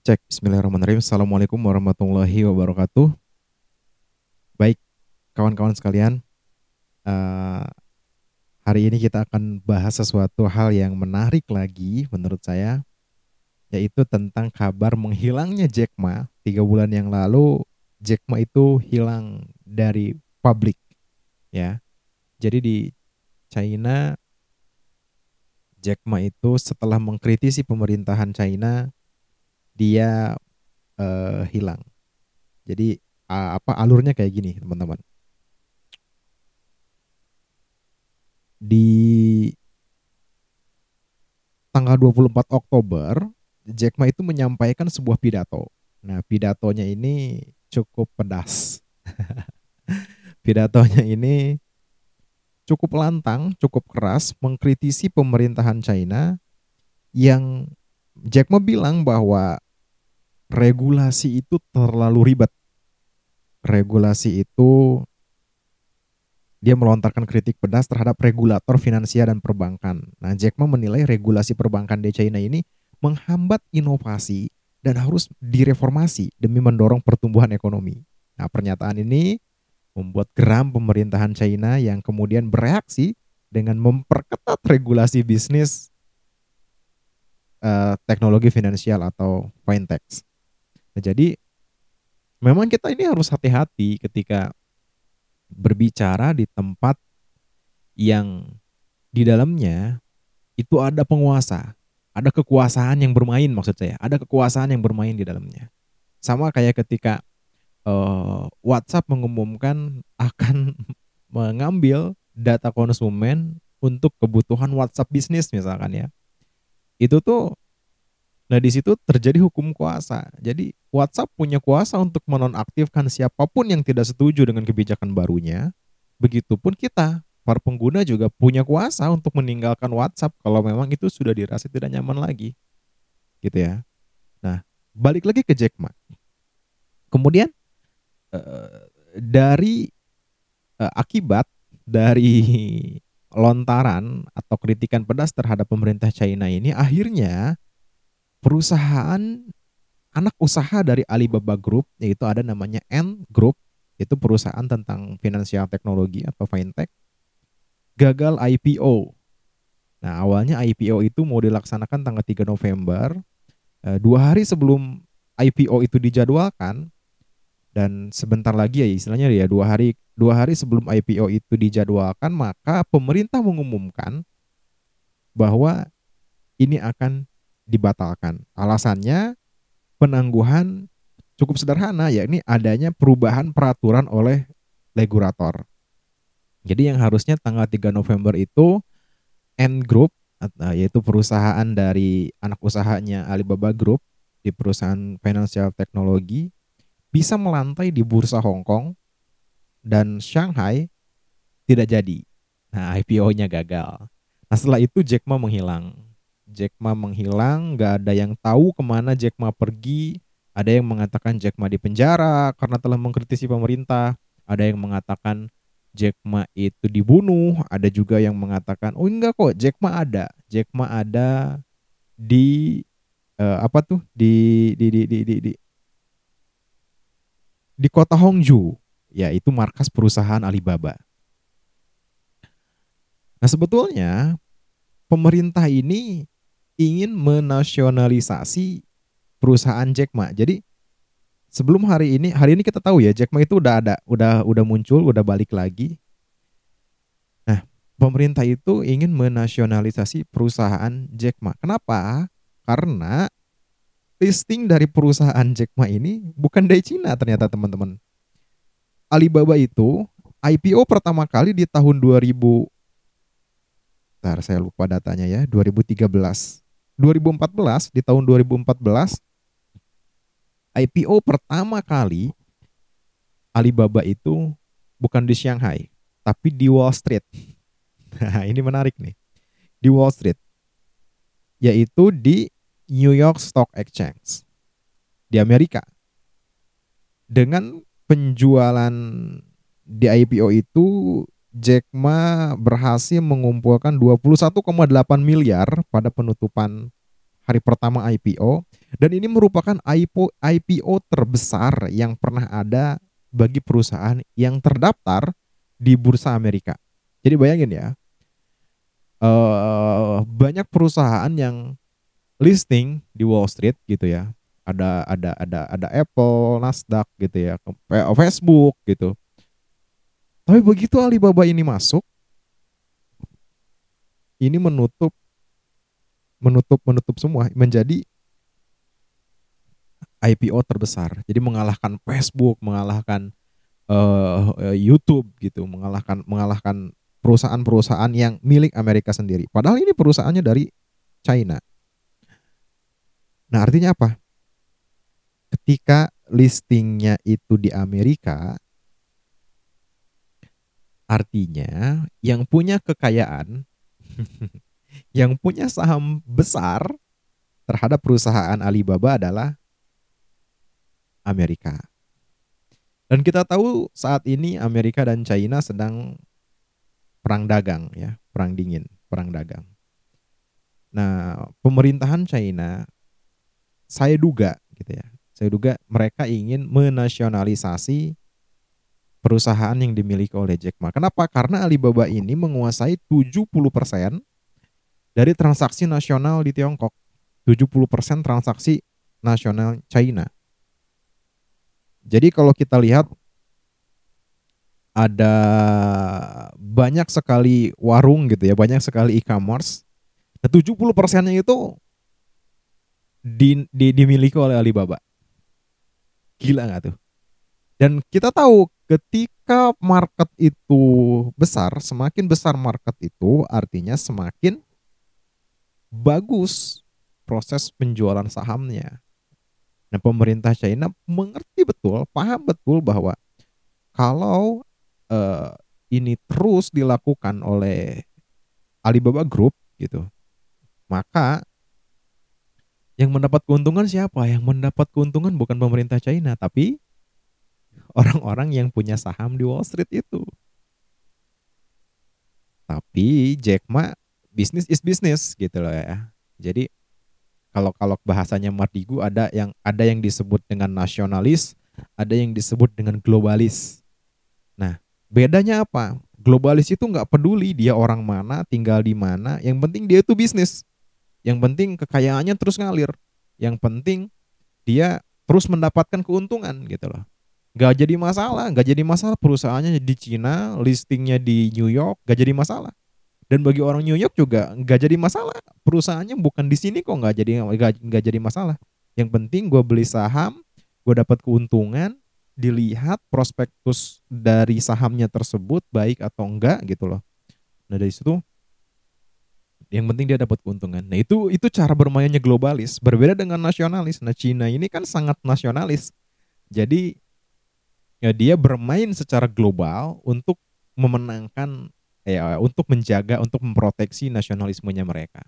Cek, bismillahirrahmanirrahim. Assalamualaikum warahmatullahi wabarakatuh. Baik, kawan-kawan sekalian, uh, hari ini kita akan bahas sesuatu hal yang menarik lagi menurut saya, yaitu tentang kabar menghilangnya Jack Ma. Tiga bulan yang lalu, Jack Ma itu hilang dari publik, ya. Jadi di China, Jack Ma itu setelah mengkritisi pemerintahan China dia uh, hilang. Jadi uh, apa alurnya kayak gini, teman-teman. Di tanggal 24 Oktober, Jack Ma itu menyampaikan sebuah pidato. Nah, pidatonya ini cukup pedas. pidatonya ini cukup lantang, cukup keras mengkritisi pemerintahan China yang Jack Ma bilang bahwa regulasi itu terlalu ribet. Regulasi itu dia melontarkan kritik pedas terhadap regulator finansial dan perbankan. Nah, Jack Ma menilai regulasi perbankan di China ini menghambat inovasi dan harus direformasi demi mendorong pertumbuhan ekonomi. Nah, pernyataan ini membuat geram pemerintahan China yang kemudian bereaksi dengan memperketat regulasi bisnis uh, teknologi finansial atau fintech. Jadi memang kita ini harus hati-hati ketika berbicara di tempat yang di dalamnya itu ada penguasa, ada kekuasaan yang bermain maksud saya, ada kekuasaan yang bermain di dalamnya. Sama kayak ketika uh, WhatsApp mengumumkan akan mengambil data konsumen untuk kebutuhan WhatsApp bisnis misalkan ya. Itu tuh Nah, di situ terjadi hukum kuasa. Jadi, WhatsApp punya kuasa untuk menonaktifkan siapa pun yang tidak setuju dengan kebijakan barunya. Begitupun kita, para pengguna juga punya kuasa untuk meninggalkan WhatsApp kalau memang itu sudah dirasa tidak nyaman lagi. Gitu ya. Nah, balik lagi ke Jack Ma. Kemudian uh, dari uh, akibat dari lontaran atau kritikan pedas terhadap pemerintah China ini akhirnya perusahaan anak usaha dari Alibaba Group yaitu ada namanya N Group itu perusahaan tentang finansial teknologi atau fintech gagal IPO. Nah awalnya IPO itu mau dilaksanakan tanggal 3 November. Eh, dua hari sebelum IPO itu dijadwalkan dan sebentar lagi ya istilahnya ya dua hari dua hari sebelum IPO itu dijadwalkan maka pemerintah mengumumkan bahwa ini akan dibatalkan. Alasannya penangguhan cukup sederhana yakni adanya perubahan peraturan oleh regulator. Jadi yang harusnya tanggal 3 November itu N Group yaitu perusahaan dari anak usahanya Alibaba Group di perusahaan financial teknologi bisa melantai di bursa Hong Kong dan Shanghai tidak jadi. Nah, IPO-nya gagal. Nah, setelah itu Jack Ma menghilang. Jack Ma menghilang, nggak ada yang tahu ke mana Jack Ma pergi. Ada yang mengatakan Jack Ma di penjara karena telah mengkritisi pemerintah. Ada yang mengatakan Jack Ma itu dibunuh. Ada juga yang mengatakan, oh enggak kok, Jack Ma ada. Jack Ma ada di uh, apa tuh di di di di di, di, di kota Hongju, yaitu markas perusahaan Alibaba. Nah sebetulnya pemerintah ini ingin menasionalisasi perusahaan Jack Ma. Jadi sebelum hari ini, hari ini kita tahu ya Jack Ma itu udah ada, udah udah muncul, udah balik lagi. Nah, pemerintah itu ingin menasionalisasi perusahaan Jack Ma. Kenapa? Karena listing dari perusahaan Jack Ma ini bukan dari Cina ternyata teman-teman. Alibaba itu IPO pertama kali di tahun 2000 Bentar, saya lupa datanya ya, 2013. 2014 di tahun 2014 IPO pertama kali Alibaba itu bukan di Shanghai tapi di Wall Street. Nah, ini menarik nih. Di Wall Street. Yaitu di New York Stock Exchange di Amerika. Dengan penjualan di IPO itu Jack Ma berhasil mengumpulkan 21,8 miliar pada penutupan hari pertama IPO Dan ini merupakan IPO, IPO terbesar yang pernah ada bagi perusahaan yang terdaftar di bursa Amerika. Jadi bayangin ya, uh, banyak perusahaan yang listing di Wall Street gitu ya. Ada ada ada ada Apple, Nasdaq gitu ya, Facebook gitu. Tapi begitu Alibaba ini masuk, ini menutup menutup menutup semua menjadi IPO terbesar. Jadi mengalahkan Facebook, mengalahkan uh, YouTube gitu, mengalahkan mengalahkan perusahaan-perusahaan yang milik Amerika sendiri. Padahal ini perusahaannya dari China. Nah, artinya apa? Ketika listingnya itu di Amerika, artinya yang punya kekayaan yang punya saham besar terhadap perusahaan Alibaba adalah Amerika. Dan kita tahu saat ini Amerika dan China sedang perang dagang ya, perang dingin, perang dagang. Nah, pemerintahan China saya duga gitu ya. Saya duga mereka ingin menasionalisasi perusahaan yang dimiliki oleh Jack Ma. Kenapa? Karena Alibaba ini menguasai 70% dari transaksi nasional di Tiongkok. 70% transaksi nasional China. Jadi kalau kita lihat ada banyak sekali warung gitu ya, banyak sekali e-commerce. Nah, 70 persennya itu di, di, dimiliki oleh Alibaba. Gila nggak tuh? Dan kita tahu ketika market itu besar, semakin besar market itu artinya semakin bagus proses penjualan sahamnya. Nah, pemerintah China mengerti betul, paham betul bahwa kalau uh, ini terus dilakukan oleh Alibaba Group gitu, maka yang mendapat keuntungan siapa? Yang mendapat keuntungan bukan pemerintah China, tapi orang-orang yang punya saham di Wall Street itu. Tapi Jack Ma bisnis is bisnis gitu loh ya. Jadi kalau kalau bahasanya Mardigu ada yang ada yang disebut dengan nasionalis, ada yang disebut dengan globalis. Nah, bedanya apa? Globalis itu nggak peduli dia orang mana, tinggal di mana, yang penting dia itu bisnis. Yang penting kekayaannya terus ngalir. Yang penting dia terus mendapatkan keuntungan gitu loh gak jadi masalah, gak jadi masalah perusahaannya di Cina, listingnya di New York, gak jadi masalah. Dan bagi orang New York juga gak jadi masalah, perusahaannya bukan di sini kok gak jadi gak, gak jadi masalah. Yang penting gue beli saham, gue dapat keuntungan, dilihat prospektus dari sahamnya tersebut baik atau enggak gitu loh. Nah dari situ yang penting dia dapat keuntungan. Nah itu itu cara bermainnya globalis, berbeda dengan nasionalis. Nah Cina ini kan sangat nasionalis. Jadi ya dia bermain secara global untuk memenangkan ya untuk menjaga untuk memproteksi nasionalismenya mereka.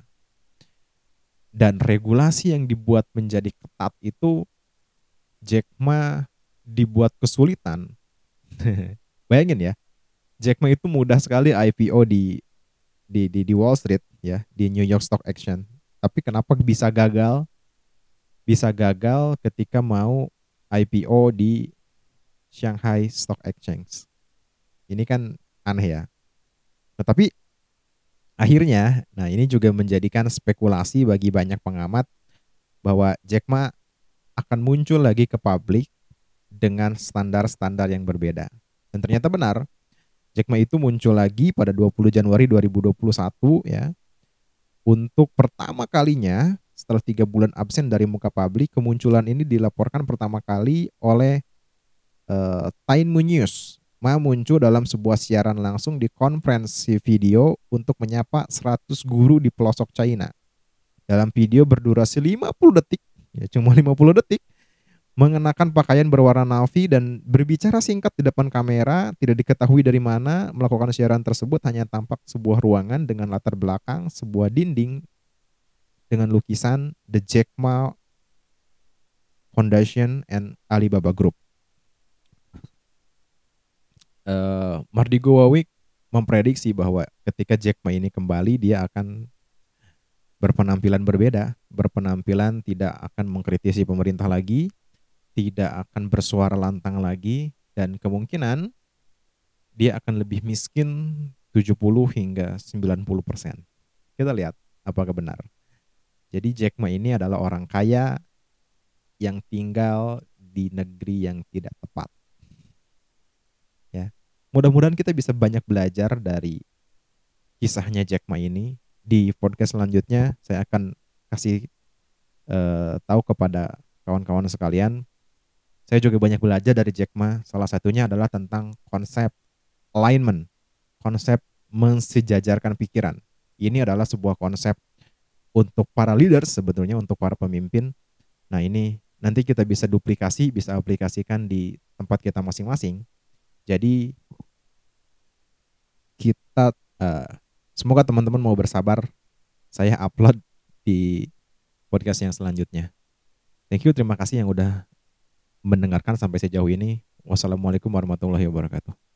Dan regulasi yang dibuat menjadi ketat itu Jack Ma dibuat kesulitan. Bayangin ya. Jack Ma itu mudah sekali IPO di di di, di Wall Street ya, di New York Stock Exchange. Tapi kenapa bisa gagal? Bisa gagal ketika mau IPO di Shanghai Stock Exchange. Ini kan aneh ya. Tetapi akhirnya, nah ini juga menjadikan spekulasi bagi banyak pengamat bahwa Jack Ma akan muncul lagi ke publik dengan standar-standar yang berbeda. Dan ternyata benar, Jack Ma itu muncul lagi pada 20 Januari 2021 ya. Untuk pertama kalinya setelah tiga bulan absen dari muka publik, kemunculan ini dilaporkan pertama kali oleh uh, Tain Munyus Ma muncul dalam sebuah siaran langsung di konferensi video untuk menyapa 100 guru di pelosok China. Dalam video berdurasi 50 detik, ya cuma 50 detik, mengenakan pakaian berwarna navy dan berbicara singkat di depan kamera, tidak diketahui dari mana melakukan siaran tersebut hanya tampak sebuah ruangan dengan latar belakang sebuah dinding dengan lukisan The Jack Ma Foundation and Alibaba Group uh, Mardigo Wawik memprediksi bahwa ketika Jack Ma ini kembali dia akan berpenampilan berbeda, berpenampilan tidak akan mengkritisi pemerintah lagi, tidak akan bersuara lantang lagi, dan kemungkinan dia akan lebih miskin 70 hingga 90 persen. Kita lihat apakah benar. Jadi Jack Ma ini adalah orang kaya yang tinggal di negeri yang tidak tepat. Mudah-mudahan kita bisa banyak belajar dari kisahnya Jack Ma ini di podcast selanjutnya saya akan kasih uh, tahu kepada kawan-kawan sekalian. Saya juga banyak belajar dari Jack Ma. Salah satunya adalah tentang konsep alignment, konsep mensejajarkan pikiran. Ini adalah sebuah konsep untuk para leader sebetulnya untuk para pemimpin. Nah, ini nanti kita bisa duplikasi, bisa aplikasikan di tempat kita masing-masing. Jadi kita uh, Semoga teman-teman mau bersabar. Saya upload di podcast yang selanjutnya. Thank you, terima kasih yang udah mendengarkan sampai sejauh ini. Wassalamualaikum warahmatullahi wabarakatuh.